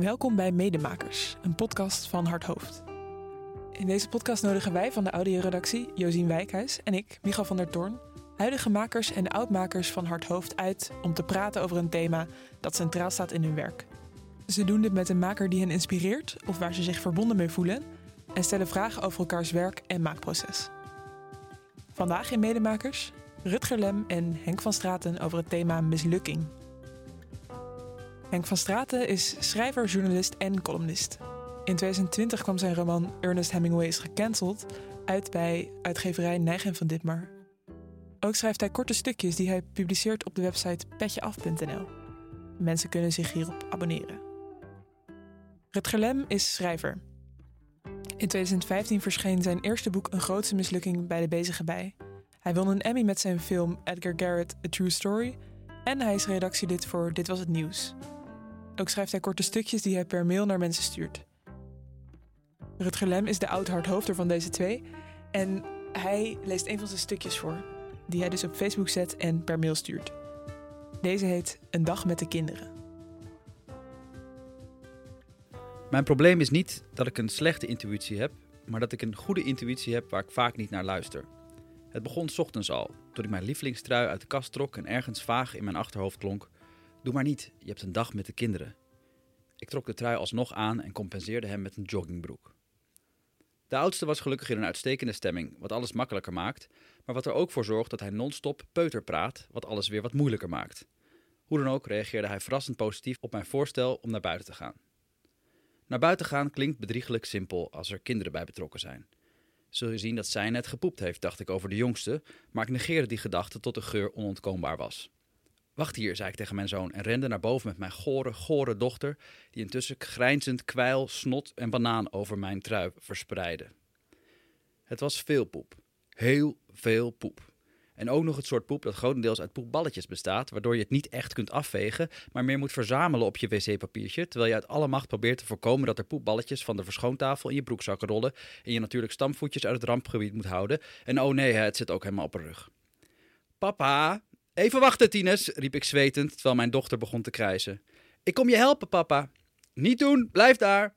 Welkom bij Medemakers, een podcast van Hart Hoofd. In deze podcast nodigen wij van de audioredactie, Josien Wijkhuis en ik, Michal van der Toorn, huidige makers en oudmakers van Hart Hoofd uit om te praten over een thema dat centraal staat in hun werk. Ze doen dit met een maker die hen inspireert of waar ze zich verbonden mee voelen en stellen vragen over elkaars werk en maakproces. Vandaag in Medemakers Rutger Lem en Henk van Straten over het thema mislukking. Henk van Straten is schrijver, journalist en columnist. In 2020 kwam zijn roman Ernest Hemingway is gecanceld uit bij uitgeverij Nijgen van Ditmar. Ook schrijft hij korte stukjes die hij publiceert op de website petjeaf.nl. Mensen kunnen zich hierop abonneren. Rutger Lem is schrijver. In 2015 verscheen zijn eerste boek Een grootse mislukking bij de bezige bij. Hij won een Emmy met zijn film Edgar Garrett A True Story en hij is redactielid voor Dit Was Het Nieuws. Ook schrijft hij korte stukjes die hij per mail naar mensen stuurt. Rutger Lem is de oud-hardhoofder van deze twee en hij leest een van zijn stukjes voor, die hij dus op Facebook zet en per mail stuurt. Deze heet Een dag met de kinderen. Mijn probleem is niet dat ik een slechte intuïtie heb, maar dat ik een goede intuïtie heb waar ik vaak niet naar luister. Het begon ochtends al, toen ik mijn lievelingstrui uit de kast trok en ergens vaag in mijn achterhoofd klonk: Doe maar niet, je hebt een dag met de kinderen. Ik trok de trui alsnog aan en compenseerde hem met een joggingbroek. De oudste was gelukkig in een uitstekende stemming, wat alles makkelijker maakt, maar wat er ook voor zorgt dat hij non-stop peuter praat, wat alles weer wat moeilijker maakt. Hoe dan ook reageerde hij verrassend positief op mijn voorstel om naar buiten te gaan. Naar buiten gaan klinkt bedriegelijk simpel als er kinderen bij betrokken zijn. Zul je zien dat zij net gepoept heeft, dacht ik over de jongste, maar ik negeerde die gedachte tot de geur onontkoombaar was. Wacht hier, zei ik tegen mijn zoon en rende naar boven met mijn gore, gore dochter, die intussen grijnzend kwijl, snot en banaan over mijn trui verspreidde. Het was veel poep. Heel veel poep. En ook nog het soort poep dat grotendeels uit poepballetjes bestaat, waardoor je het niet echt kunt afvegen, maar meer moet verzamelen op je wc-papiertje, terwijl je uit alle macht probeert te voorkomen dat er poepballetjes van de verschoontafel in je broekzakken rollen en je natuurlijk stamvoetjes uit het rampgebied moet houden. En oh nee, het zit ook helemaal op een rug. Papa, even wachten, Tines, riep ik zwetend, terwijl mijn dochter begon te krijsen. Ik kom je helpen, papa. Niet doen, blijf daar.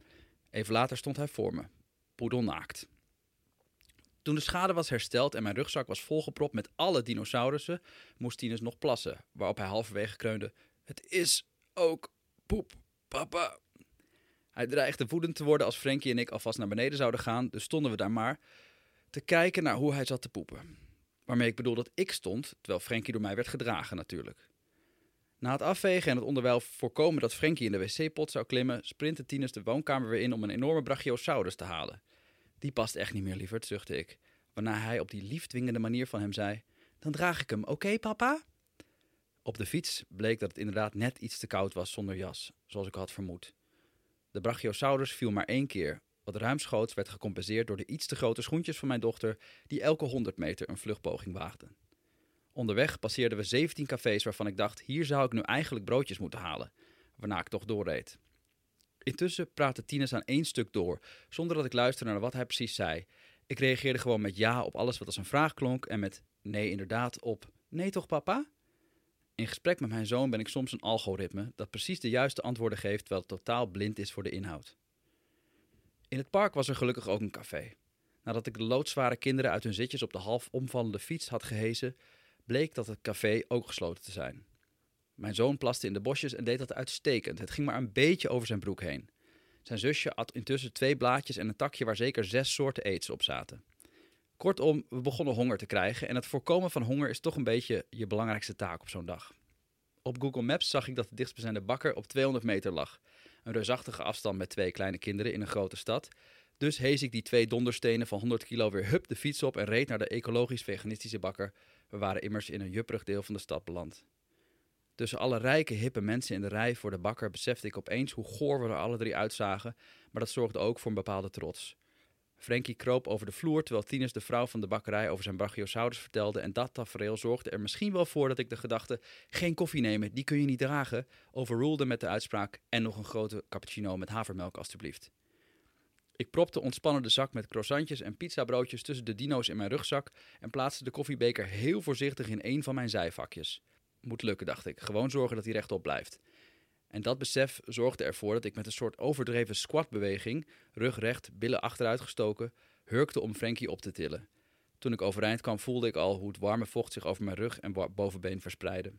Even later stond hij voor me, poedelnaakt. Toen de schade was hersteld en mijn rugzak was volgepropt met alle dinosaurussen, moest Tinus nog plassen, waarop hij halverwege kreunde: Het is ook poep, papa. Hij dreigde woedend te worden als Frankie en ik alvast naar beneden zouden gaan, dus stonden we daar maar te kijken naar hoe hij zat te poepen. Waarmee ik bedoel dat ik stond, terwijl Frankie door mij werd gedragen natuurlijk. Na het afvegen en het onderwijl voorkomen dat Frankie in de wc-pot zou klimmen, sprintte Tinus de woonkamer weer in om een enorme brachiosaurus te halen. Die past echt niet meer, lieverd, zuchtte ik. Waarna hij op die liefdwingende manier van hem zei: Dan draag ik hem, oké, papa? Op de fiets bleek dat het inderdaad net iets te koud was zonder jas, zoals ik had vermoed. De brachiosaurus viel maar één keer, wat ruimschoots werd gecompenseerd door de iets te grote schoentjes van mijn dochter, die elke honderd meter een vluchtpoging waagden. Onderweg passeerden we 17 cafés waarvan ik dacht: hier zou ik nu eigenlijk broodjes moeten halen, waarna ik toch doorreed. Intussen praatte Tinus aan één stuk door, zonder dat ik luisterde naar wat hij precies zei. Ik reageerde gewoon met ja op alles wat als een vraag klonk en met nee inderdaad op nee toch papa? In gesprek met mijn zoon ben ik soms een algoritme dat precies de juiste antwoorden geeft terwijl het totaal blind is voor de inhoud. In het park was er gelukkig ook een café. Nadat ik de loodzware kinderen uit hun zitjes op de half omvallende fiets had gehezen, bleek dat het café ook gesloten te zijn. Mijn zoon plaste in de bosjes en deed dat uitstekend. Het ging maar een beetje over zijn broek heen. Zijn zusje at intussen twee blaadjes en een takje waar zeker zes soorten aids op zaten. Kortom, we begonnen honger te krijgen en het voorkomen van honger is toch een beetje je belangrijkste taak op zo'n dag. Op Google Maps zag ik dat de dichtstbijzijnde bakker op 200 meter lag. Een reusachtige afstand met twee kleine kinderen in een grote stad. Dus hees ik die twee donderstenen van 100 kilo weer hup de fiets op en reed naar de ecologisch-veganistische bakker. We waren immers in een jupperig deel van de stad beland. Tussen alle rijke, hippe mensen in de rij voor de bakker besefte ik opeens hoe goor we er alle drie uitzagen, maar dat zorgde ook voor een bepaalde trots. Frankie kroop over de vloer terwijl Tinus de vrouw van de bakkerij over zijn brachiosaurus vertelde en dat tafereel zorgde er misschien wel voor dat ik de gedachte geen koffie nemen, die kun je niet dragen, overrulde met de uitspraak en nog een grote cappuccino met havermelk alstublieft. Ik propte ontspannen de zak met croissantjes en pizzabroodjes tussen de dino's in mijn rugzak en plaatste de koffiebeker heel voorzichtig in een van mijn zijvakjes. Moet lukken, dacht ik. Gewoon zorgen dat hij rechtop blijft. En dat besef zorgde ervoor dat ik met een soort overdreven squatbeweging, rug recht, billen achteruit gestoken, hurkte om Frankie op te tillen. Toen ik overeind kwam voelde ik al hoe het warme vocht zich over mijn rug en bovenbeen verspreidde.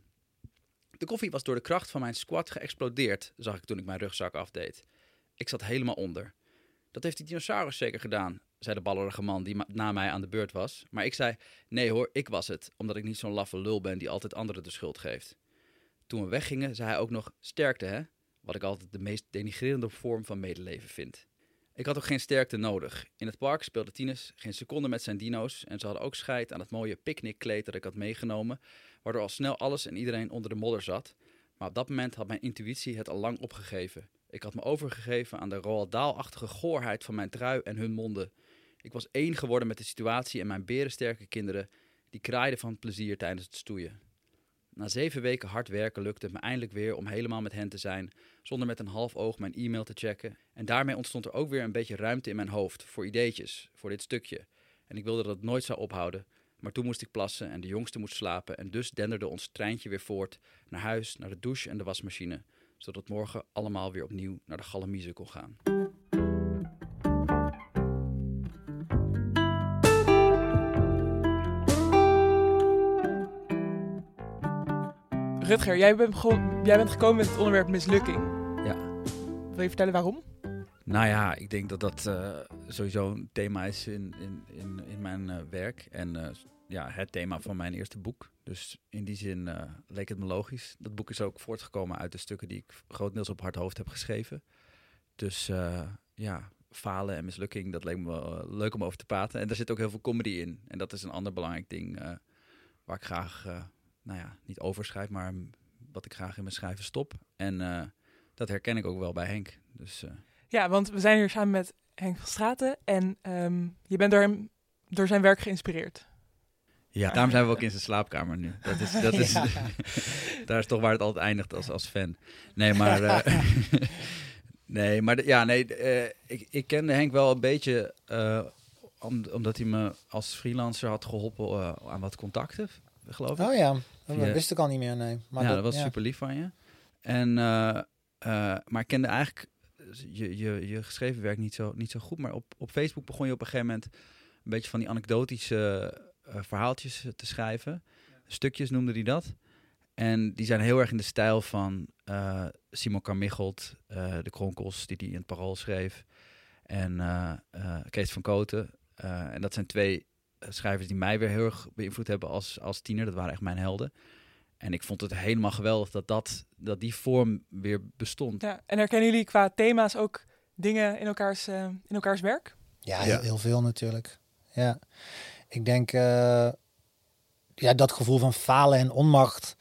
De koffie was door de kracht van mijn squat geëxplodeerd, zag ik toen ik mijn rugzak afdeed. Ik zat helemaal onder. Dat heeft die dinosaurus zeker gedaan, zei de ballerige man die na mij aan de beurt was. Maar ik zei, nee hoor, ik was het, omdat ik niet zo'n laffe lul ben die altijd anderen de schuld geeft. Toen we weggingen, zei hij ook nog, sterkte hè? Wat ik altijd de meest denigrerende vorm van medeleven vind. Ik had ook geen sterkte nodig. In het park speelde Tines geen seconde met zijn dino's en ze hadden ook scheid aan het mooie picknickkleed dat ik had meegenomen, waardoor al snel alles en iedereen onder de modder zat. Maar op dat moment had mijn intuïtie het al lang opgegeven. Ik had me overgegeven aan de Roald Dahl-achtige goorheid van mijn trui en hun monden. Ik was één geworden met de situatie en mijn berensterke kinderen, die kraaiden van plezier tijdens het stoeien. Na zeven weken hard werken lukte het me eindelijk weer om helemaal met hen te zijn, zonder met een half oog mijn e-mail te checken. En daarmee ontstond er ook weer een beetje ruimte in mijn hoofd voor ideetjes, voor dit stukje. En ik wilde dat het nooit zou ophouden, maar toen moest ik plassen en de jongste moest slapen en dus denderde ons treintje weer voort naar huis, naar de douche en de wasmachine, zodat morgen allemaal weer opnieuw naar de Galamiezen kon gaan. Rutger, jij bent, jij bent gekomen met het onderwerp mislukking. Ja. Wil je vertellen waarom? Nou ja, ik denk dat dat uh, sowieso een thema is in, in, in, in mijn uh, werk. En uh, ja, het thema van mijn eerste boek. Dus in die zin leek het me logisch. Dat boek is ook voortgekomen uit de stukken die ik grotendeels op hard hoofd heb geschreven. Dus ja, falen en mislukking, dat leek me wel leuk om over te praten. En daar zit ook heel veel comedy in. En dat is een ander belangrijk ding waar ik graag nou ja, niet overschrijf, maar wat ik graag in mijn schrijven stop. En uh, dat herken ik ook wel bij Henk. Dus, uh... Ja, want we zijn hier samen met Henk van Straten en um, je bent door hem door zijn werk geïnspireerd. Ja, daarom zijn we ook in zijn slaapkamer nu. Dat is, dat is, ja. daar is toch waar het altijd eindigt als, als fan. Nee, maar, uh, nee, maar de, ja, nee, ik, ik kende Henk wel een beetje om, omdat hij me als freelancer had geholpen aan wat contacten geloof ik. Oh ja, dat wist ik al niet meer, nee. Maar ja, dat, was super lief van je. En, uh, uh, maar ik kende eigenlijk je, je, je geschreven werk niet zo, niet zo goed. Maar op, op Facebook begon je op een gegeven moment een beetje van die anekdotische uh, verhaaltjes te schrijven. Stukjes noemde hij dat. En die zijn heel erg in de stijl van Simon Carmichelt, de Kronkels, die hij in het Parool schreef. En Kees van Koten. en dat zijn twee schrijvers die mij weer heel erg beïnvloed hebben als, als tiener. Dat waren echt mijn helden. En ik vond het helemaal geweldig dat, dat, dat die vorm weer bestond. Ja, en herkennen jullie qua thema's ook dingen in elkaars, uh, in elkaars werk? Ja, heel, heel, veel natuurlijk. Ja, ik denk uh, ja, dat gevoel van falen en onmacht.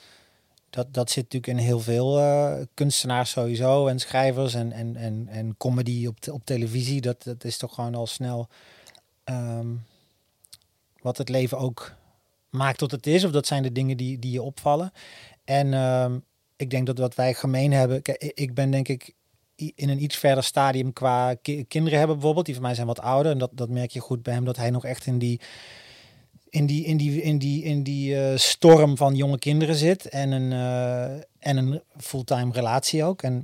Dat, dat zit natuurlijk in heel veel uh, kunstenaars sowieso en schrijvers en, en, en, en comedy op, op televisie. Dat, dat is toch gewoon al snel um, wat het leven ook maakt tot het is. Of dat zijn de dingen die, die je opvallen. En uh, ik denk dat wat wij gemeen hebben. Ik ben denk ik in een iets verder stadium qua ki kinderen hebben bijvoorbeeld. Die van mij zijn wat ouder. En dat, dat merk je goed bij hem. Dat hij nog echt in die in die, in die, in die, in die uh, storm van jonge kinderen zit. En een, uh, en een fulltime relatie ook. En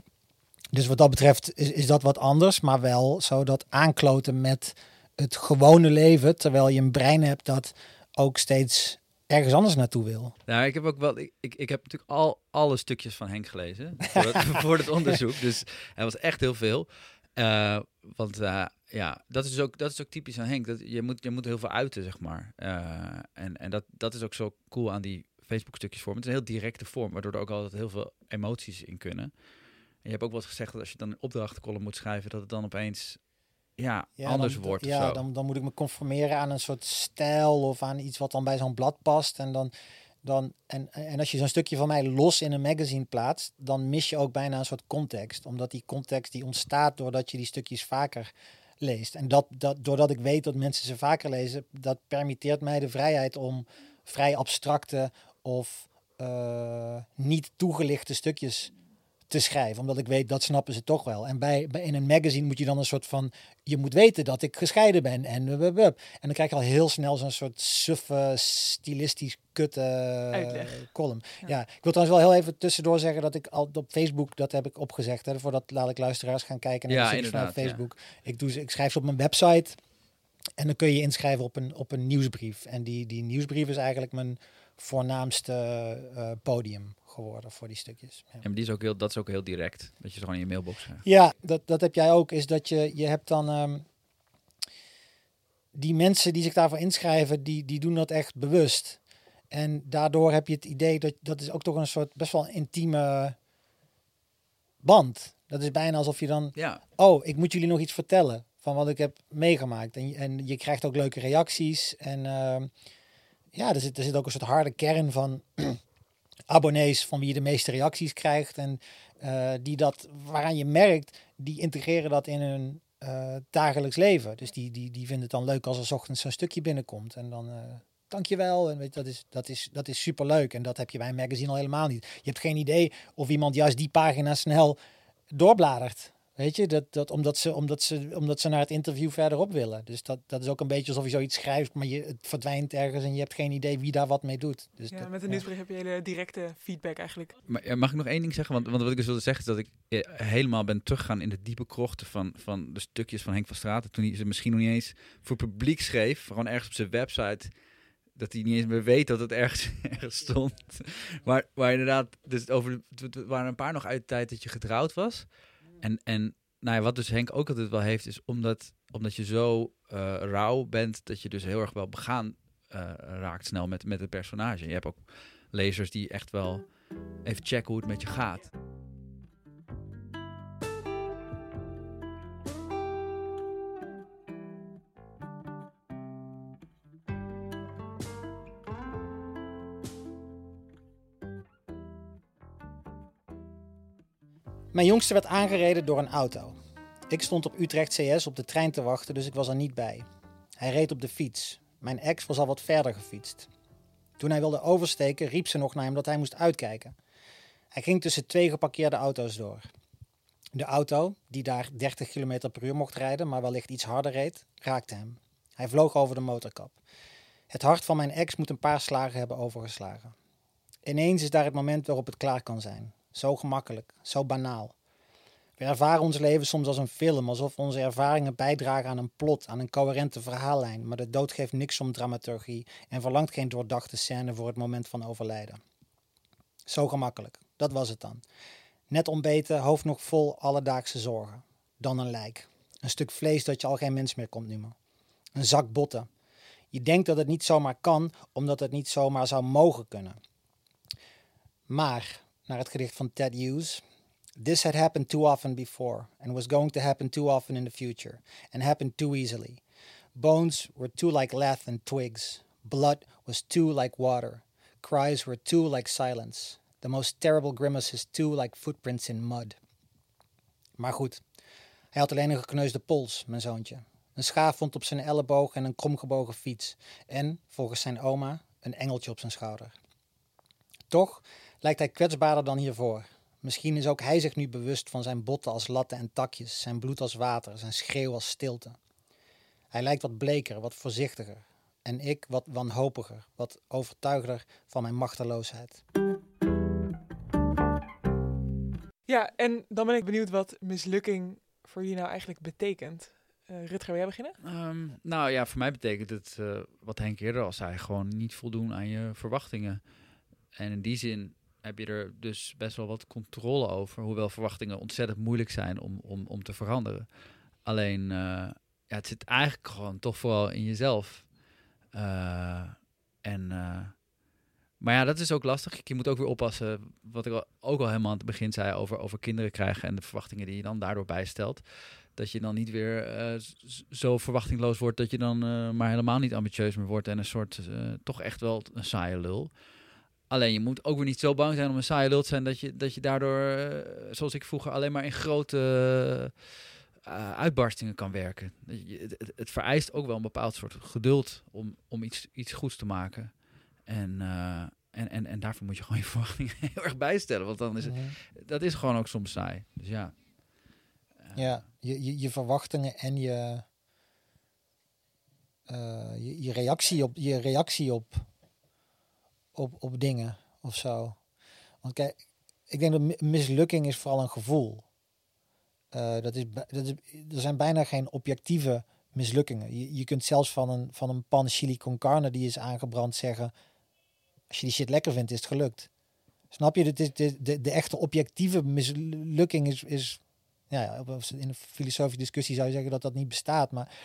dus wat dat betreft is, is dat wat anders. Maar wel zo dat aankloten met het gewone leven, terwijl je een brein hebt dat ook steeds ergens anders naartoe wil. Nou, ik heb ook wel, ik, ik, ik heb natuurlijk al alle stukjes van Henk gelezen voor het, voor het onderzoek, dus hij was echt heel veel. Uh, want uh, ja, dat is, ook, dat is ook typisch aan Henk. Dat je, moet, je moet heel veel uiten, zeg maar. Uh, en en dat, dat is ook zo cool aan die Facebook-stukjes vorm. Het is een heel directe vorm, waardoor er ook altijd heel veel emoties in kunnen. En je hebt ook eens gezegd dat als je dan een opdrachtenkolom moet schrijven, dat het dan opeens ja, anders dan, wordt. Ja, Dan, dan moet ik me conformeren aan een soort stijl of aan iets wat dan bij zo'n blad past. En, dan, dan, en, en als je zo'n stukje van mij los in een magazine plaatst, dan mis je ook bijna een soort context. Omdat die context die ontstaat doordat je die stukjes vaker leest. En dat, dat, doordat ik weet dat mensen ze vaker lezen, dat permitteert mij de vrijheid om vrij abstracte of uh, niet toegelichte stukjes te schrijven, omdat ik weet dat snappen ze toch wel. En bij, bij in een magazine moet je dan een soort van, je moet weten dat ik gescheiden ben en en dan krijg je al heel snel zo'n soort suffe, stilistisch kutte Uitleg. column. Ja. Ja. ik wil trouwens wel heel even tussendoor zeggen dat ik al op Facebook, dat heb ik opgezegd, hè, voordat laat ik luisteraars gaan kijken naar Ja, de stukjes van inderdaad, ja. Facebook. Ik, doe, ze- ik schrijf ze op mijn website en dan kun je je inschrijven op een, op een nieuwsbrief. En die, die nieuwsbrief is eigenlijk mijn voornaamste eh, podium geworden voor die stukjes. Ja. Maar die is ook heel, dat is ook heel direct. Dat je ze gewoon in je mailbox krijgt. Ja, dat, dat heb jij ook. Is dat je, je hebt dan. ehm, die mensen die zich daarvoor inschrijven, die, die doen dat echt bewust. En daardoor heb je het idee dat dat is ook toch een soort best wel intieme band. Dat is bijna alsof je dan. Ja, Oh, ik moet jullie nog iets vertellen van wat ik heb meegemaakt. En, en je krijgt ook leuke reacties. En ehm, ja, er zit, er zit ook een soort harde kern van abonnees van wie je de meeste reacties krijgt. En eh, die dat, waaraan je merkt, die integreren dat in hun eh, dagelijks leven. Dus die, die, die vinden het dan leuk als er 's ochtends zo'n stukje binnenkomt. En dan, eh dankjewel. En weet, dat, is, dat, is, dat is super leuk. En dat heb je bij een magazine al helemaal niet. Je hebt geen idee of iemand juist die pagina snel doorbladert. Weet je, dat, dat, omdat, ze, omdat, ze, omdat ze naar het interview verderop willen. Dus dat, dat is ook een beetje alsof je zoiets schrijft, maar je, het verdwijnt ergens en je hebt geen idee wie daar wat mee doet. Dus Ja, dat- met een ja. nieuwsbrief heb je hele directe feedback eigenlijk. maar mag ik nog één ding zeggen? Want, want wat ik dus wilde zeggen is dat ik eh, helemaal ben teruggegaan in de diepe krochten van, van de stukjes van Henk van Straten. Toen hij ze misschien nog niet eens voor publiek schreef. Gewoon ergens op zijn website. Dat hij niet eens meer weet dat het ergens, ergens stond. Maar, maar inderdaad, dus over, de- er waren een paar nog uit de tijd dat je getrouwd was. En, en nou ja, wat dus Henk ook altijd wel heeft, is omdat, omdat je zo eh, rauw bent, dat je dus heel erg wel begaan eh, raakt snel met, met het personage. Je hebt ook lezers die echt wel even checken hoe het met je gaat. Mijn jongste werd aangereden door een auto. Ik stond op Utrecht CS op de trein te wachten, dus ik was er niet bij. Hij reed op de fiets. Mijn ex was al wat verder gefietst. Toen hij wilde oversteken, riep ze nog naar hem dat hij moest uitkijken. Hij ging tussen twee geparkeerde auto's door. De auto, die daar 30 km per uur mocht rijden, maar wellicht iets harder reed, raakte hem. Hij vloog over de motorkap. Het hart van mijn ex moet een paar slagen hebben overgeslagen. Ineens is daar het moment waarop het klaar kan zijn. Zo gemakkelijk, zo banaal. We ervaren ons leven soms als een film, alsof onze ervaringen bijdragen aan een plot, aan een coherente verhaallijn, maar de dood geeft niks om dramaturgie en verlangt geen doordachte scène voor het moment van overlijden. Zo gemakkelijk, dat was het dan. Net ontbeten, hoofd nog vol alledaagse zorgen. Dan een lijk. Een stuk vlees dat je al geen mens meer komt noemen. Een zak botten. Je denkt dat het niet zomaar kan, omdat het niet zomaar zou mogen kunnen. Maar, naar het gedicht van Ted Hughes, This had happened too often before, and was going to happen too often in the future, and happened too easily. Bones were too like lath and twigs. Blood was too like water. Cries were too like silence. The most terrible grimaces too like footprints in mud. Maar goed, hij had alleen een gekneusde pols, mijn zoontje. Een schaafwond op zijn elleboog en een kromgebogen fiets. En, volgens zijn oma, een engeltje op zijn schouder. Toch lijkt hij kwetsbaarder dan hiervoor. Misschien is ook hij zich nu bewust van zijn botten als latten en takjes, zijn bloed als water, zijn schreeuw als stilte. Hij lijkt wat bleker, wat voorzichtiger. En ik wat wanhopiger, wat overtuigder van mijn machteloosheid. Ja, en dan ben ik benieuwd wat mislukking voor jullie nou eigenlijk betekent. Eh Rutger, wil jij beginnen? Ehm, nou ja, voor mij betekent het, eh, wat Henk eerder al zei, gewoon niet voldoen aan je verwachtingen. En in die zin heb je er dus best wel wat controle over, hoewel verwachtingen ontzettend moeilijk zijn om, om, om te veranderen. Alleen, eh, ja, het zit eigenlijk gewoon toch vooral in jezelf. Eh, en, eh, maar ja, dat is ook lastig. Je moet ook weer oppassen, wat ik ook al helemaal aan het begin zei over, over kinderen krijgen en de verwachtingen die je dan daardoor bijstelt. Dat je dan niet weer zo verwachtingloos wordt dat je dan maar helemaal niet ambitieus meer wordt en een soort toch echt wel een saaie lul. Alleen je moet ook weer niet zo bang zijn om een saaie lul te zijn dat je, dat je daardoor, eh, zoals ik vroeger, alleen maar in grote eh, uitbarstingen kan werken. Het, het, vereist ook wel een bepaald soort geduld om, om iets, iets goeds te maken. En, eh, En, en, en daarvoor moet je gewoon je verwachtingen heel erg bijstellen. Want dan is het, dat is gewoon ook soms saai. Dus ja. Ja, je, je, je verwachtingen en je, je, je reactie op je reactie op, op, op dingen of zo. Want kijk, ik denk dat mi- mislukking is vooral een gevoel. Eh, dat is, dat is, er zijn bijna geen objectieve mislukkingen. Je, je kunt zelfs van een, van een pan chili con carne die is aangebrand zeggen... als je die shit lekker vindt, is het gelukt. Snap je? Het is, de, de, echte objectieve mislukking is, is ja, in een filosofische discussie zou je zeggen dat dat niet bestaat. Maar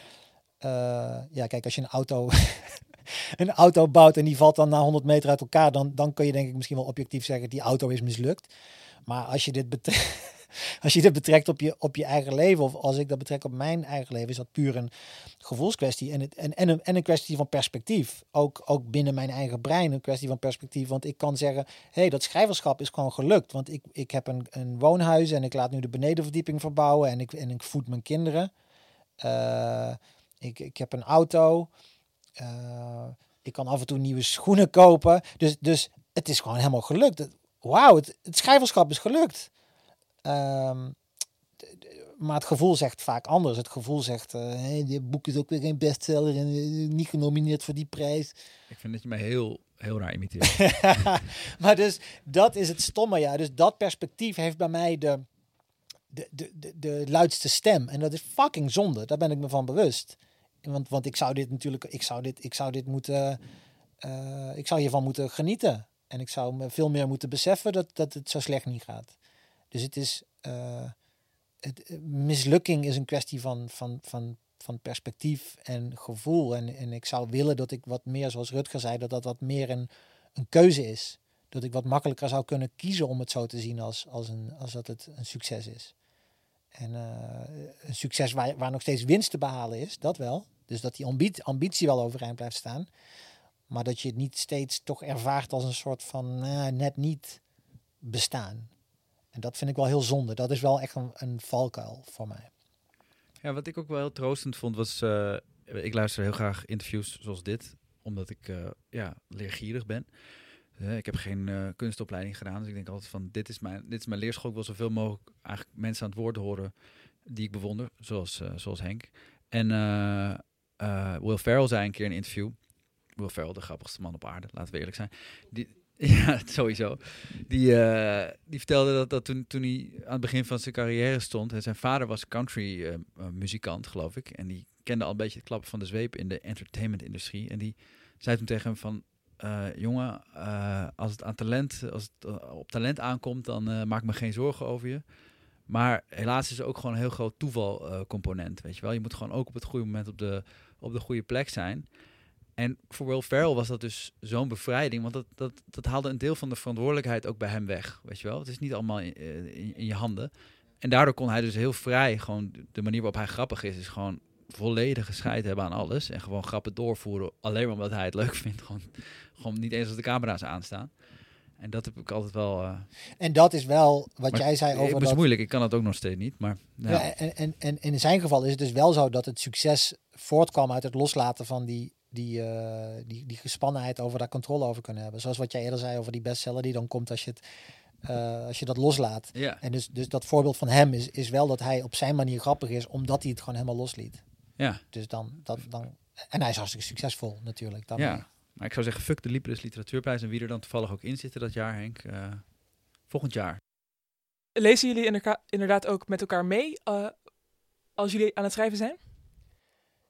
eh, ja, kijk, als je een auto, een auto bouwt en die valt dan na 100 meter uit elkaar, dan, dan kun je denk ik misschien wel objectief zeggen die auto is mislukt. Maar als je dit als je dit betrekt op je, op je eigen leven, of als ik dat betrek op mijn eigen leven, is dat puur een gevoelskwestie en, het, en, en, een, en een kwestie van perspectief. Ook, ook binnen mijn eigen brein een kwestie van perspectief. Want ik kan zeggen, hé, hey, dat schrijverschap is gewoon gelukt. Want ik, ik heb een, een woonhuis en ik laat nu de benedenverdieping verbouwen en ik, en ik voed mijn kinderen. Eh, ik, ik heb een auto. Eh, ik kan af en toe nieuwe schoenen kopen. Dus, dus het is gewoon helemaal gelukt. Wauw, het, het schrijverschap is gelukt. Ehm, maar het gevoel zegt vaak anders. Het gevoel zegt, hey, dit boek is ook weer geen bestseller en eh, niet genomineerd voor die prijs. Ik vind dat je mij heel, heel raar imiteert. maar dus dat is het stomme, ja. Dus dat perspectief heeft bij mij de, de, de, de, de luidste stem. En dat is fucking zonde. Daar ben ik me van bewust. Want, want ik zou dit natuurlijk, ik zou dit, ik zou dit moeten, eh, ik zou hiervan moeten genieten. En ik zou me veel meer moeten beseffen dat, dat het zo slecht niet gaat. Dus het is, eh, het, eh, mislukking is een kwestie van, van, van, van perspectief en gevoel. En, en ik zou willen dat ik wat meer, zoals Rutger zei, dat dat wat meer een, een keuze is. Dat ik wat makkelijker zou kunnen kiezen om het zo te zien als, als, een, als dat het een succes is. En een succes waar, waar nog steeds winst te behalen is, dat wel. Dus dat die ambitie, wel overeind blijft staan. Maar dat je het niet steeds toch ervaart als een soort van eh, net niet bestaan. En dat vind ik wel heel zonde. Dat is wel echt een, een valkuil voor mij. Ja, wat ik ook wel heel troostend vond was... eh, ik luister heel graag interviews zoals dit. Omdat ik eh, ja, leergierig ben. Ik heb geen kunstopleiding gedaan. Dus ik denk altijd van... Dit is mijn, dit is mijn leerschool. Ik wil zoveel mogelijk eigenlijk mensen aan het woord horen... die ik bewonder. Zoals, zoals Henk. En eh, Will Ferrell zei een keer in een interview... Will Ferrell, de grappigste man op aarde. Laten we eerlijk zijn. Die, ja, sowieso. Die, eh, die vertelde dat, dat toen, toen hij aan het begin van zijn carrière stond. Zijn vader was country eh, muzikant, geloof ik. En die kende al een beetje het klappen van de zweep in de entertainment-industrie. En die zei toen tegen hem van... jongen, als het aan talent, als het op talent aankomt, dan maak me geen zorgen over je. Maar helaas is er ook gewoon een heel groot toevalcomponent, weet je wel. Je moet gewoon ook op het goede moment op de, op de goede plek zijn. En voor Will Ferrell was dat dus zo'n bevrijding, want dat, dat, dat haalde een deel van de verantwoordelijkheid ook bij hem weg, weet je wel. Het is niet allemaal in, in, je handen. En daardoor kon hij dus heel vrij, gewoon de manier waarop hij grappig is, is gewoon volledige scheid hebben aan alles. En gewoon grappen doorvoeren, alleen omdat hij het leuk vindt. Gewoon, gewoon niet eens als de camera's aanstaan. En dat heb ik altijd wel... eh, En dat is wel wat maar jij zei ik- over Het is dat... moeilijk, ik kan dat ook nog steeds niet, maar... Ja, Ja, en, en, en in zijn geval is het dus wel zo dat het succes voortkwam uit het loslaten van die, die, eh, die, die gespannenheid over daar controle over kunnen hebben. Zoals wat jij eerder zei over die bestseller die dan komt als je, het, eh, als je dat loslaat. ja. En dus, dus dat voorbeeld van hem is, is wel dat hij op zijn manier grappig is, omdat hij het gewoon helemaal losliet. ja. Dus dan, dat, dan, en hij is hartstikke succesvol natuurlijk. Ja, maar ik zou zeggen, fuck de Libris Literatuurprijs en wie er dan toevallig ook in zitten dat jaar, Henk. eh, volgend jaar. Lezen jullie inderdaad ook met elkaar mee eh, als jullie aan het schrijven zijn?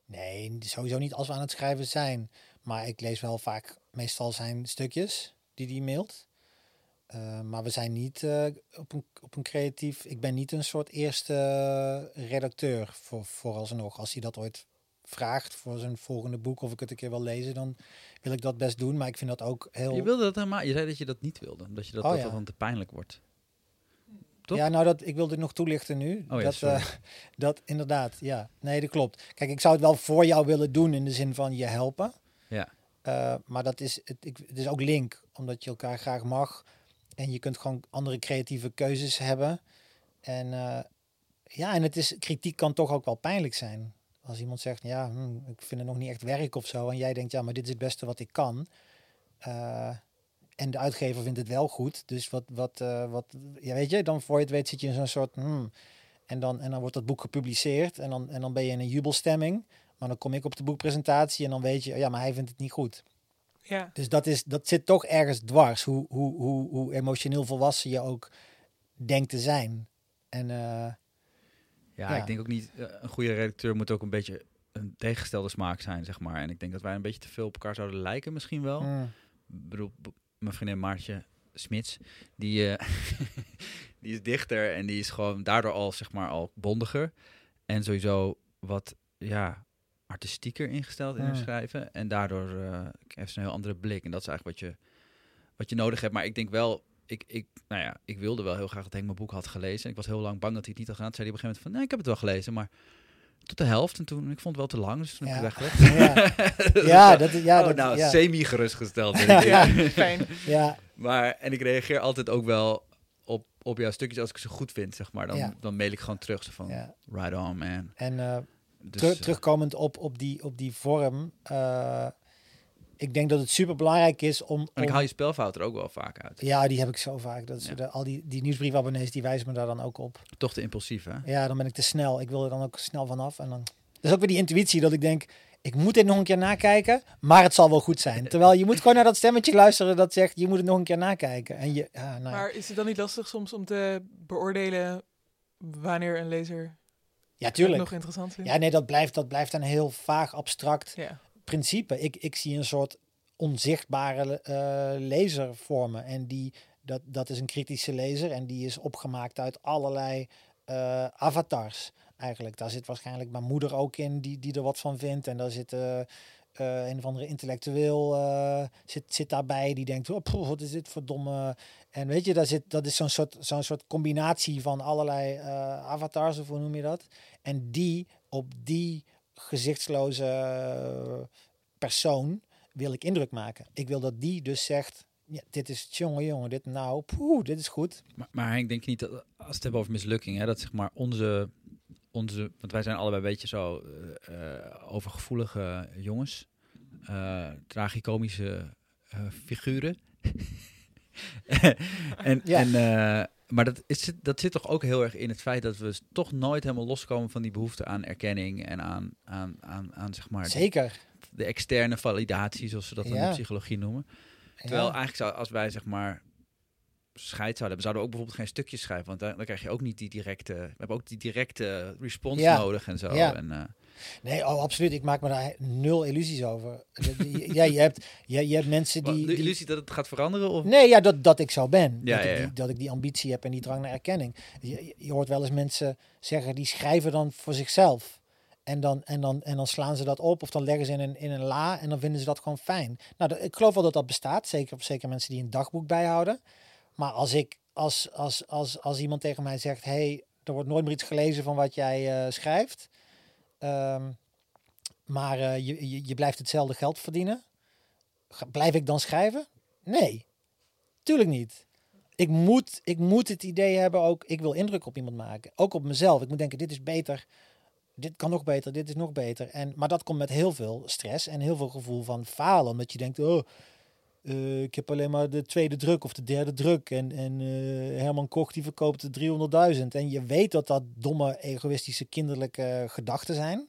Nee, sowieso niet als we aan het schrijven zijn. Maar ik lees wel vaak meestal zijn stukjes die hij mailt. Eh, maar we zijn niet eh, op, een, op een creatief... Ik ben niet een soort eerste redacteur voor, vooralsnog. Als hij dat ooit vraagt voor zijn volgende boek of ik het een keer wil lezen, dan wil ik dat best doen. Maar ik vind dat ook heel... Je wilde dat helemaal, je zei dat je dat niet wilde, omdat je dat, Oh, dat ja. dat dan te pijnlijk wordt. toch? Ja, nou, dat, ik wilde nog toelichten nu. Oh ja, dat, eh, dat inderdaad, ja. Nee, dat klopt. Kijk, ik zou het wel voor jou willen doen in de zin van je helpen. Ja. Eh, maar dat is, het, ik, het is ook link, omdat je elkaar graag mag. En je kunt gewoon andere creatieve keuzes hebben. En eh, ja, en het is, kritiek kan toch ook wel pijnlijk zijn. Als iemand zegt, ja, hm, ik vind het nog niet echt werk of zo. En jij denkt, ja, maar dit is het beste wat ik kan. Eh, en de uitgever vindt het wel goed. Dus wat, wat, eh, wat ja, weet je, dan voor je het weet zit je in zo'n soort. hmm. en, dan, en dan wordt dat boek gepubliceerd en dan, en dan ben je in een jubelstemming. Maar dan kom ik op de boekpresentatie en dan weet je, ja, maar hij vindt het niet goed. Ja. Dus dat, is, dat zit toch ergens dwars, hoe, hoe, hoe, hoe emotioneel volwassen je ook denkt te zijn. En eh, Ja, Ja. ik denk ook niet, eh, een goede redacteur moet ook een beetje een tegengestelde smaak zijn, zeg maar. En ik denk dat wij een beetje te veel op elkaar zouden lijken misschien wel. mm, Ik bedoel, mijn vriendin Maartje Smits, die, eh, die is dichter en die is gewoon daardoor al, zeg maar, al bondiger. En sowieso wat, ja, artistieker ingesteld in haar Mm. schrijven. En daardoor eh, heeft ze een heel andere blik. En dat is eigenlijk wat je, wat je nodig hebt. Maar ik denk wel, ik, ik, nou ja, ik wilde wel heel graag dat Henk mijn boek had gelezen. Ik was heel lang bang dat hij het niet had gedaan. Toen zei hij op een gegeven moment van, nee, ik heb het wel gelezen, maar tot de helft. En toen, ik vond het wel te lang, dus toen heb ik Ja. het weggelegd. ja, ja, dat, ja, oh, dat, nou, ja, semi-gerustgesteld. denk ik. Ja. Fijn. ja, Maar, en ik reageer altijd ook wel op, op jouw stukjes als ik ze goed vind, zeg maar. Dan, Ja. dan mail ik gewoon terug, zo van, ja. right on, man. En Dus, Ter- eh, terugkomend op, op, die, op die vorm. eh, ik denk dat het super belangrijk is om. en ik om- haal je spelfout er ook wel vaak uit. ja, die heb ik zo vaak. Dat is Ja. de, al die, die nieuwsbriefabonnees die wijzen me daar dan ook op. Toch te impulsief, hè? Ja, dan ben ik te snel. Ik wil er dan ook snel vanaf. En dan. Dat is ook weer die intuïtie dat ik denk. Ik moet dit nog een keer nakijken, maar het zal wel goed zijn. Terwijl je moet gewoon naar dat stemmetje luisteren dat zegt, je moet het nog een keer nakijken. En je, ja, nou ja. Maar is het dan niet lastig soms om te beoordelen wanneer een lezer ja, het tuurlijk. nog interessant vindt? Ja, nee, dat blijft, dat blijft een heel vaag, abstract Ja. Principe. Ik, zie een soort onzichtbare eh, lezer vormen. En die, dat, dat is een kritische lezer. En die is opgemaakt uit allerlei eh, avatars. Eigenlijk. Daar zit waarschijnlijk mijn moeder ook in, die, die er wat van vindt. En daar zit eh, een of andere intellectueel zit, zit daarbij. Die denkt, oh, wat is dit voor domme... En weet je, daar zit, dat is zo'n soort, zo'n soort combinatie van allerlei avatars, of hoe noem je dat? En die, op die gezichtsloze eh, persoon wil ik indruk maken. Ik wil dat die dus zegt, ja, dit is jongen, jongen, dit nou, poeh, dit is goed. Maar, maar Henk, denk je niet dat, als we het hebben over mislukking, hè, dat zeg maar onze, onze, want wij zijn allebei een beetje zo eh, eh, overgevoelige jongens, eh tragicomische figuren. en, Ja. en, maar dat, is, dat zit toch ook heel erg in het feit dat we toch nooit helemaal loskomen van die behoefte aan erkenning en aan, aan, aan, aan zeg maar, de, Zeker. de externe validatie, zoals ze dat dan in Ja. de psychologie noemen. Terwijl Ja. eigenlijk zou, als wij zeg maar scheid zouden hebben, zouden we ook bijvoorbeeld geen stukjes schrijven. Want dan, dan krijg je ook niet die directe. We hebben ook die directe response Ja. nodig en zo. Ja. En, eh, Nee, oh, absoluut. Ik maak me daar nul illusies over. ja, je hebt, je, je hebt mensen die... de die- illusie dat het gaat veranderen? Of? Nee, ja, dat, dat ik zo ben. Ja, dat, ja, Ik die, dat ik die ambitie heb en die drang naar erkenning. Je, je hoort wel eens mensen zeggen, die schrijven dan voor zichzelf. En dan, en, dan, en dan slaan ze dat op of dan leggen ze in een, in een la en dan vinden ze dat gewoon fijn. Nou, dat- ik geloof wel dat dat bestaat. Zeker, zeker mensen die een dagboek bijhouden. Maar als, ik, als, als, als, als iemand tegen mij zegt, hey, er wordt nooit meer iets gelezen van wat jij eh, schrijft. Ehm, maar eh, je, je, je blijft hetzelfde geld verdienen. Blijf ik dan schrijven? Nee, tuurlijk niet. Ik moet, ik moet het idee hebben ook, ik wil indruk op iemand maken. Ook op mezelf. Ik moet denken, dit is beter. Dit kan nog beter, dit is nog beter. En, maar dat komt met heel veel stress en heel veel gevoel van falen. Omdat je denkt, oh, eh, ik heb alleen maar de tweede druk of de derde druk. En, en eh, Herman Koch die verkoopt de 300.000. En je weet dat dat domme, egoïstische, kinderlijke gedachten zijn.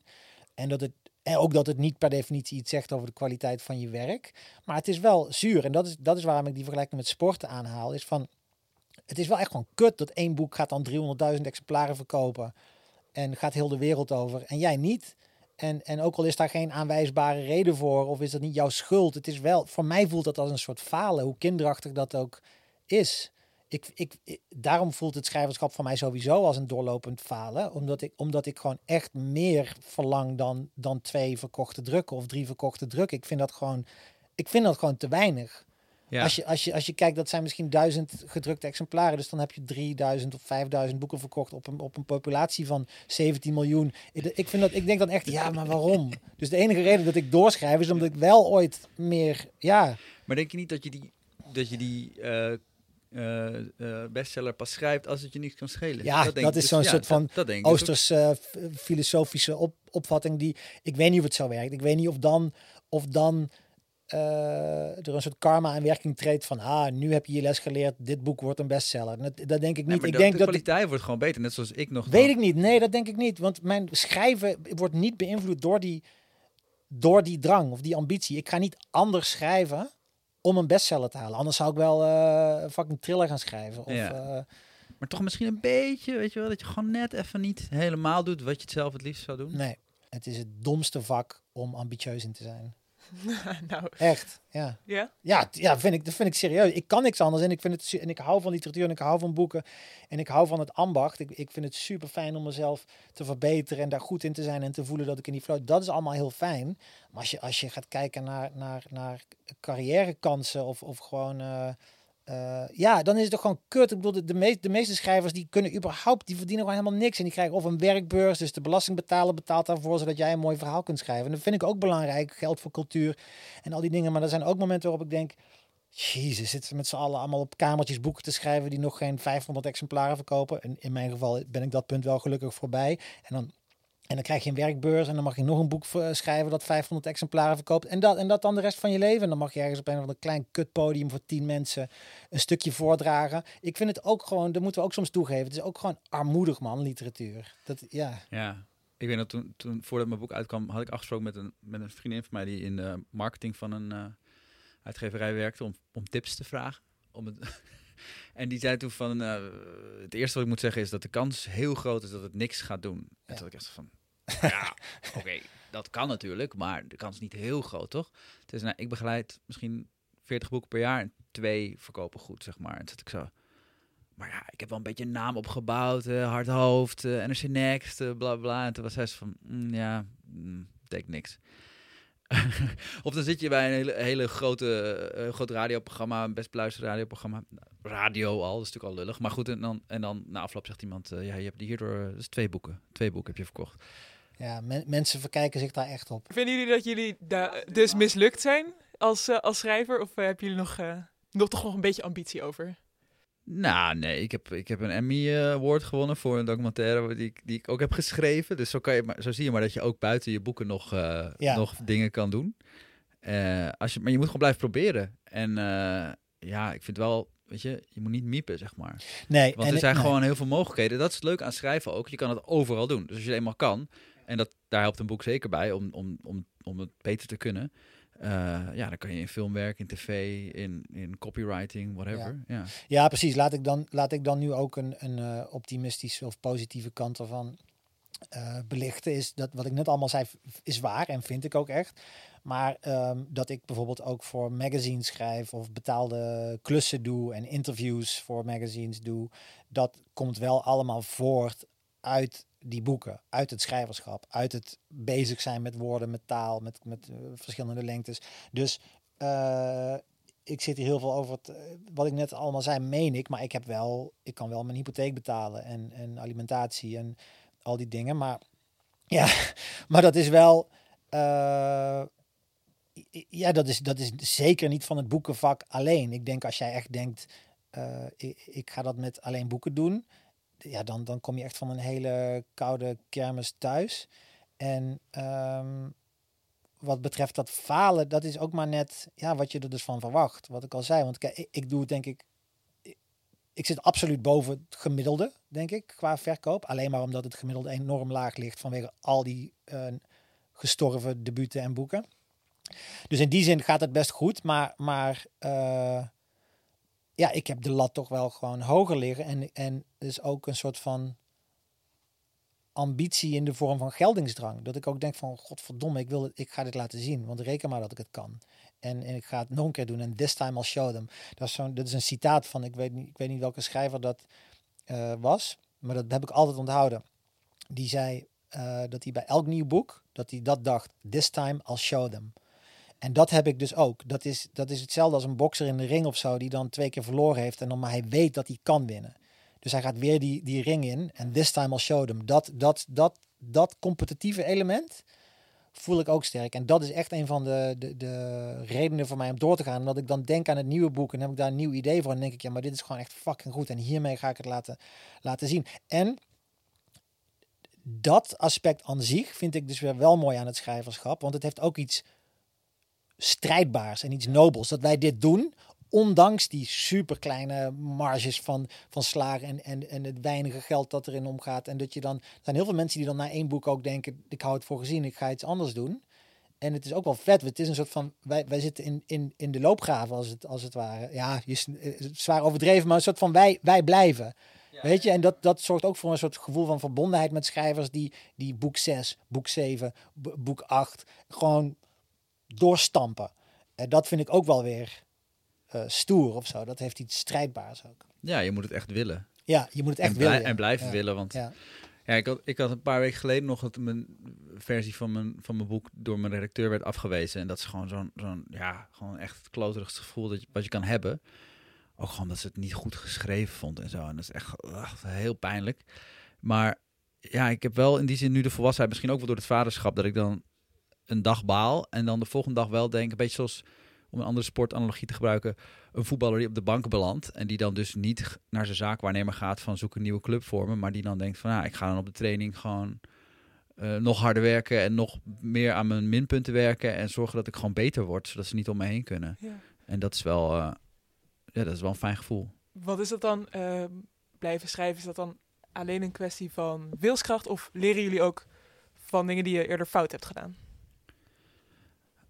En, dat het, en ook dat het niet per definitie iets zegt over de kwaliteit van je werk. Maar het is wel zuur. En dat is, dat is waarom ik die vergelijking met sporten aanhaal. Is van, het is wel echt gewoon kut dat één boek gaat dan 300.000 exemplaren verkopen. En gaat heel de wereld over. En jij niet. En, en ook al is daar geen aanwijsbare reden voor, of is dat niet jouw schuld, het is wel, voor mij voelt dat als een soort falen, hoe kinderachtig dat ook is. Ik, ik, ik- daarom voelt het schrijverschap voor mij sowieso als een doorlopend falen, omdat ik, omdat ik gewoon echt meer verlang dan, dan twee verkochte drukken of drie verkochte drukken. Ik vind dat gewoon, ik vind dat gewoon te weinig. Ja. Als, je, als, je, als je kijkt, dat zijn misschien duizend gedrukte exemplaren. Dus dan heb je 3000 of 5000 boeken verkocht op een, op een populatie van 17 miljoen. Ik, vind dat, ik denk dan echt, ja, maar waarom? Dus de enige reden dat ik doorschrijf is omdat ik wel ooit meer, ja, Maar denk je niet dat je die, dat je die eh, eh, eh, bestseller pas schrijft als het je niks kan schelen? Ja, denk dat is zo'n ja, soort van dat, dat dus f- filosofische op, opvatting die, ik weet niet of het zo werkt. Ik weet niet of dan, of dan er een soort karma in werking treedt van, ah, nu heb je je les geleerd, dit boek wordt een bestseller. Dat, dat denk ik niet. ik de, denk de dat kwaliteit wordt gewoon beter, net zoals ik nog. Weet ik niet. Nee, dat denk ik niet. Want mijn schrijven wordt niet beïnvloed door die, door die drang of die ambitie. Ik ga niet anders schrijven om een bestseller te halen. Anders zou ik wel eh, een fucking thriller gaan schrijven. Of, Ja. eh, Maar toch misschien een beetje, weet je wel, dat je gewoon net even niet helemaal doet wat je het zelf het liefst zou doen. nee, het is het domste vak om ambitieus in te zijn. nou, Echt, ja. ja. Ja, ja vind ik, dat vind ik serieus. Ik kan niks anders en ik, vind het, en ik hou van literatuur en ik hou van boeken en ik hou van het ambacht. Ik, ik vind het super fijn om mezelf te verbeteren en daar goed in te zijn en te voelen dat ik in die flow. Dat is allemaal heel fijn. Maar als je, als je gaat kijken naar, naar, naar carrièrekansen of, of gewoon. eh, eh, ja, dan is het toch gewoon kut. Ik bedoel, de, de, meest, de meeste schrijvers die kunnen überhaupt, die verdienen gewoon helemaal niks. En die krijgen of een werkbeurs, dus de belastingbetaler betaalt daarvoor, zodat jij een mooi verhaal kunt schrijven. En dat vind ik ook belangrijk, geld voor cultuur en al die dingen. Maar er zijn ook momenten waarop ik denk, jezus, zitten we met z'n allen allemaal op kamertjes boeken te schrijven die nog geen 500 exemplaren verkopen. En in mijn geval ben ik dat punt wel gelukkig voorbij. En dan, en dan krijg je een werkbeurs en dan mag je nog een boek eh, schrijven dat 500 exemplaren verkoopt. En dat, en dat dan de rest van je leven. En dan mag je ergens op een of ander klein kutpodium voor 10 mensen een stukje voordragen. Ik vind het ook gewoon, dat moeten we ook soms toegeven. Het is ook gewoon armoedig, man, literatuur. Dat, ja, Ja, ik weet dat toen, toen voordat mijn boek uitkwam, had ik afgesproken met een, met een vriendin van mij die in de marketing van een eh, uitgeverij werkte om, om tips te vragen. Om het en die zei toen van, eh, het eerste wat ik moet zeggen is dat de kans heel groot is dat het niks gaat doen. En Ja. toen had ik echt van, ja, oké, dat kan natuurlijk, maar de kans is niet heel groot, toch? Dus nou, ik begeleid misschien 40 boeken per jaar en twee verkopen goed, zeg maar. En toen ik zo, maar ja, ik heb wel een beetje een naam opgebouwd, eh, hard hoofd, eh, NRC Next, eh, bla bla. En toen was hij zo van, mm, ja, mm, betekent niks. of dan zit je bij een hele, hele grote, eh, groot radioprogramma, een best beluisterd radioprogramma. Radio al, dat is natuurlijk al lullig. Maar goed, en dan, en dan na afloop zegt iemand, eh, ja, je hebt hierdoor, dus twee boeken. Twee boeken heb je verkocht. ja men- mensen verkijken zich daar echt op. Vinden jullie dat jullie da- dus mislukt zijn als, eh, als schrijver? Of hebben jullie nog, eh, nog toch nog een beetje ambitie over? Nou, nee, ik heb, ik heb een Emmy eh, Award gewonnen voor een documentaire die ik, die ik ook heb geschreven. Dus zo, kan je, maar, zo zie je maar dat je ook buiten je boeken nog, eh, Ja. nog dingen kan doen. Eh, als je, maar je moet gewoon blijven proberen. En ja, ik vind wel, weet je, je moet niet miepen, zeg maar. Nee, Want er zijn gewoon heel veel mogelijkheden. Dat is het leuk aan schrijven ook. Je kan het overal doen. Dus als je het eenmaal kan, en dat, daar helpt een boek zeker bij om, om, om, om het beter te kunnen. Eh, ja, dan kan je in film werken, in tv, in, in copywriting, whatever. Ja. Ja, precies. Laat ik dan, laat ik dan nu ook een, een eh, optimistische of positieve kant ervan eh, belichten. Is dat wat ik net allemaal zei, is waar en vind ik ook echt. Maar ehm, dat ik bijvoorbeeld ook voor magazines schrijf of betaalde klussen doe en interviews voor magazines doe, dat komt wel allemaal voort uit die boeken, uit het schrijverschap, uit het bezig zijn met woorden, met taal, met, met eh, verschillende lengtes. Dus eh, ik zit hier heel veel over het, wat ik net allemaal zei, meen ik, maar ik heb wel, ik kan wel mijn hypotheek betalen en, en alimentatie en al die dingen. Maar ja, maar dat is wel, eh, ja, dat is, dat is zeker niet van het boekenvak alleen. Ik denk als jij echt denkt, ik ga dat met alleen boeken doen, ja, dan, dan kom je echt van een hele koude kermis thuis. En ehm, wat betreft dat falen, dat is ook maar net ja, wat je er dus van verwacht. Wat ik al zei. Want kijk, ik, ik doe denk ik. ik- Ik zit absoluut boven het gemiddelde, denk ik, qua verkoop. Alleen maar omdat het gemiddelde enorm laag ligt vanwege al die eh, gestorven debuten en boeken. Dus in die zin gaat het best goed. Maar, maar eh, ja, ik heb de lat toch wel gewoon hoger liggen. En, en dus ook een soort van ambitie in de vorm van geldingsdrang. Dat ik ook denk van, godverdomme, ik, wil ik ga dit laten zien. Want reken maar dat ik het kan. En, en ik ga het nog een keer doen. En this time I'll show them. Dat is, zo'n, dat is een citaat van, ik weet niet, ik weet niet welke schrijver dat eh, was. Maar dat heb ik altijd onthouden. Die zei eh, dat hij bij elk nieuw boek, dat hij dat dacht, this time I'll show them. En dat heb ik dus ook. Dat is, dat is hetzelfde als een bokser in de ring of zo, die dan twee keer verloren heeft. En dan maar hij weet dat hij kan winnen. Dus hij gaat weer die, die ring in. En this time I'll show them. Dat, dat, dat, dat competitieve element voel ik ook sterk. En dat is echt een van de, de, de redenen voor mij om door te gaan. Omdat ik dan denk aan het nieuwe boek en heb ik daar een nieuw idee voor. En denk ik, ja, maar dit is gewoon echt fucking goed. En hiermee ga ik het laten, laten zien. En dat aspect aan zich vind ik dus weer wel mooi aan het schrijverschap. Want het heeft ook iets strijdbaars en iets nobels. Dat wij dit doen, ondanks die superkleine marges van, van slagen en, en, en het weinige geld dat erin omgaat. En dat je dan, er zijn heel veel mensen die dan na één boek ook denken, ik hou het voor gezien, ik ga iets anders doen. En het is ook wel vet. Het is een soort van. Wij, wij zitten in, in, in de loopgraven, als het, als het ware. Ja, je eh, zwaar overdreven, maar een soort van wij, wij blijven. Weet je, en dat, dat zorgt ook voor een soort gevoel van verbondenheid met schrijvers die, die boek 6, boek 7, boek 8 gewoon doorstampen. En dat vind ik ook wel weer uh, stoer of zo. Dat heeft iets strijdbaars ook. Ja, je moet het echt willen. Ja, je moet het echt en willen. En blijven willen, want ja. ja. ik, had, ik had een paar weken geleden nog dat mijn versie van mijn, van mijn boek door mijn redacteur werd afgewezen. En dat is gewoon zo'n, zo'n ja, gewoon echt het kloterigste gevoel dat je, wat je kan hebben. Ook gewoon dat ze het niet goed geschreven vond en zo. En dat is echt heel pijnlijk. Maar ja, ik heb wel in die zin nu de volwassenheid, misschien ook wel door het vaderschap, dat ik dan een dag baal en dan de volgende dag wel denk, een beetje zoals om een andere sportanalogie te gebruiken, een voetballer die op de bank belandt en die dan dus niet naar zijn zaakwaarnemer gaat van zoek een nieuwe club vormen, maar die dan denkt van, nou, ik ga dan op de training gewoon uh, nog harder werken en nog meer aan mijn minpunten werken en zorgen dat ik gewoon beter word, zodat ze niet om me heen kunnen. Ja. En dat is wel, uh, ja, dat is wel een fijn gevoel. Wat is dat dan, uh, blijven schrijven, is dat dan alleen een kwestie van wilskracht of leren jullie ook van dingen die je eerder fout hebt gedaan?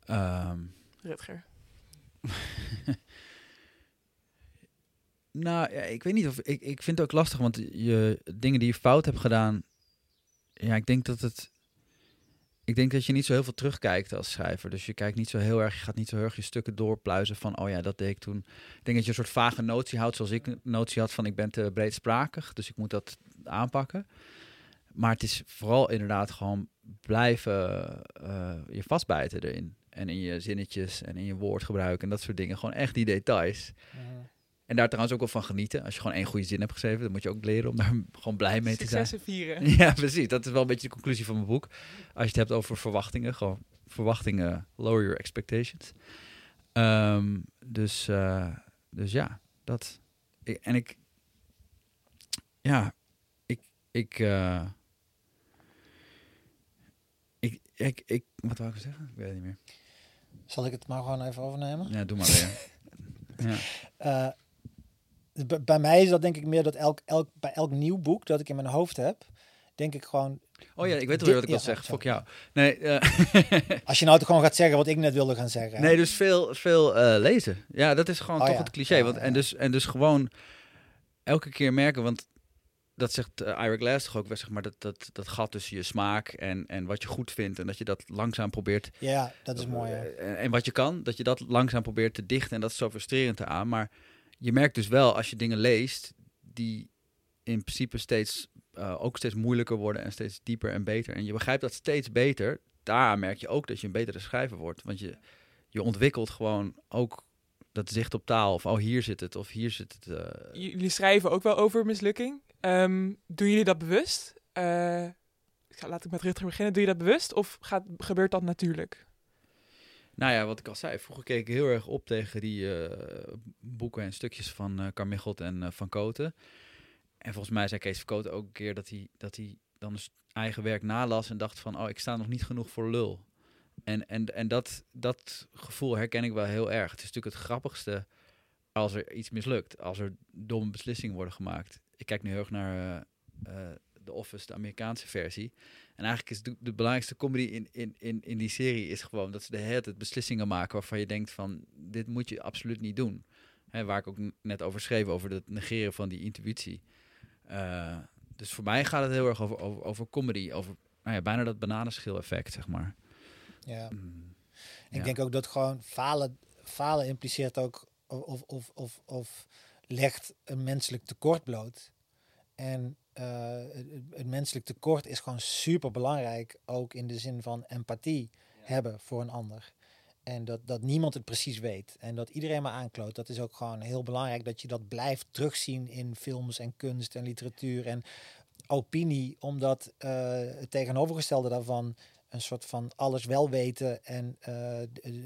Um, Rutger. nou, ja, ik weet niet of ik, ik vind het ook lastig, want je dingen die je fout hebt gedaan, ja, ik denk dat het. Ik denk dat je niet zo heel veel terugkijkt als schrijver. Dus je kijkt niet zo heel erg, je gaat niet zo heel erg je stukken doorpluizen van, oh ja, dat deed ik toen. Ik denk dat je een soort vage notie houdt, zoals ik een notie had van, ik ben te breedsprakig, dus ik moet dat aanpakken. Maar het is vooral inderdaad gewoon blijven uh, je vastbijten erin. En in je zinnetjes en in je woordgebruik en dat soort dingen. Gewoon echt die details. En daar trouwens ook wel van genieten. Als je gewoon één goede zin hebt geschreven, dan moet je ook leren om daar gewoon blij mee te zijn. vieren. Ja, precies. Dat is wel een beetje de conclusie van mijn boek. Als je het hebt over verwachtingen, gewoon verwachtingen, lower your expectations. Um, dus, uh, dus ja, dat. Ik, en ik, ja, ik, ik, uh, ik, ik, ik, wat wou ik zeggen? Ik weet het niet meer. Zal ik het maar gewoon even overnemen? Ja, doe maar weer. ja. Uh, bij mij is dat denk ik meer dat elk, elk, bij elk nieuw boek dat ik in mijn hoofd heb, denk ik gewoon. Oh ja, ik weet wel wat ik wil zeggen. Fok jou. Nee, uh, Als je nou toch gewoon gaat zeggen wat ik net wilde gaan zeggen. Nee, dus veel, veel uh, lezen. Ja, dat is gewoon oh, toch ja. het cliché. Want, en, dus, en dus gewoon elke keer merken, want dat zegt uh, Ira Glass toch ook, zeg maar, dat, dat, dat gat tussen je smaak en, en wat je goed vindt. En dat je dat langzaam probeert. Ja, dat is mooi. En, en, wat je kan, dat je dat langzaam probeert te dichten. En dat is zo frustrerend aan. Maar je merkt dus wel als je dingen leest die in principe steeds uh, ook steeds moeilijker worden en steeds dieper en beter. En je begrijpt dat steeds beter. Daar merk je ook dat je een betere schrijver wordt. Want je, je ontwikkelt gewoon ook dat zicht op taal. Of oh, hier zit het, of hier zit het. Uh... Jullie schrijven ook wel over mislukking. Um, doen jullie dat bewust? Uh, laat ik met Rutger beginnen. Doe je dat bewust of gaat, gebeurt dat natuurlijk? Nou ja, wat ik al zei, vroeger keek ik heel erg op tegen die uh, boeken en stukjes van uh, Carmichelt en Van Koten. En volgens mij zei Kees van Koten ook een keer dat hij, dat hij dan zijn eigen werk nalas en dacht van, oh, ik sta nog niet genoeg voor lul. En, en, en dat, dat gevoel herken ik wel heel erg. Het is natuurlijk het grappigste als er iets mislukt, als er domme beslissingen worden gemaakt. Ik kijk nu heel erg naar The Office, de Amerikaanse versie. En eigenlijk is de, de belangrijkste comedy in, in, in, in die serie is gewoon dat ze de hele tijd beslissingen maken waarvan je denkt van dit moet je absoluut niet doen. Hè, waar ik ook net over schreef, over het negeren van die intuïtie. Uh, dus voor mij gaat het heel erg over, over, over comedy, over nou ja, bijna dat bananenschil effect, zeg maar. Ja. Mm, ik denk ook dat gewoon falen, falen impliceert ook of, of, of, of legt een menselijk tekort bloot. En uh, het, menselijk tekort is gewoon super belangrijk, ook in de zin van empathie hebben voor een ander. En dat, dat niemand het precies weet. En dat iedereen maar aankloot. Dat is ook gewoon heel belangrijk dat je dat blijft terugzien in films en kunst en literatuur en opinie. Omdat uh, het tegenovergestelde daarvan, een soort van alles wel weten en uh,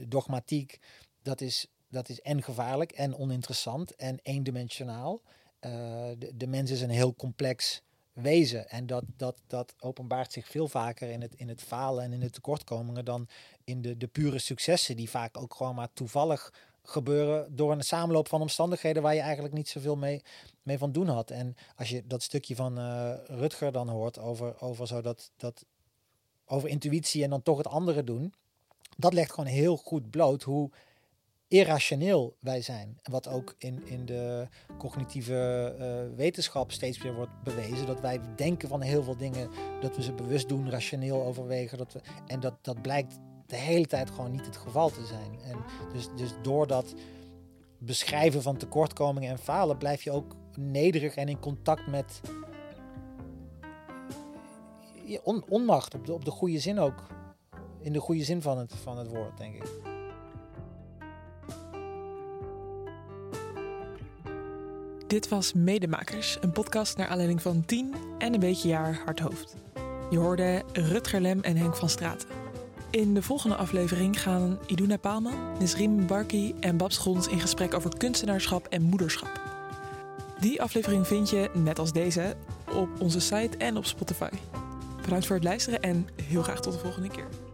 dogmatiek, dat is, dat is en gevaarlijk en oninteressant en eendimensionaal. Uh, de, de mens is een heel complex wezen. En dat, dat, dat openbaart zich veel vaker in het, in het falen en in de tekortkomingen dan in de, de pure successen, die vaak ook gewoon maar toevallig gebeuren door een samenloop van omstandigheden waar je eigenlijk niet zoveel mee, mee van doen had. En als je dat stukje van uh, Rutger dan hoort over, over, zo dat, dat, over intuïtie en dan toch het andere doen, dat legt gewoon heel goed bloot hoe irrationeel wij zijn. Wat ook in, in de cognitieve uh, wetenschap steeds weer wordt bewezen. Dat wij denken van heel veel dingen, dat we ze bewust doen, rationeel overwegen. Dat we, en dat, dat blijkt de hele tijd gewoon niet het geval te zijn. En dus, dus door dat beschrijven van tekortkomingen en falen blijf je ook nederig en in contact met on, onmacht. Op de, op de goede zin ook. In de goede zin van het, van het woord, denk ik. Dit was Medemakers, een podcast naar aanleiding van 10 en een beetje jaar hardhoofd. Je hoorde Rutger Lem en Henk van Straten. In de volgende aflevering gaan Iduna Paalman, Nisrim Barki en Babs Grons in gesprek over kunstenaarschap en moederschap. Die aflevering vind je, net als deze, op onze site en op Spotify. Bedankt voor het luisteren en heel graag tot de volgende keer.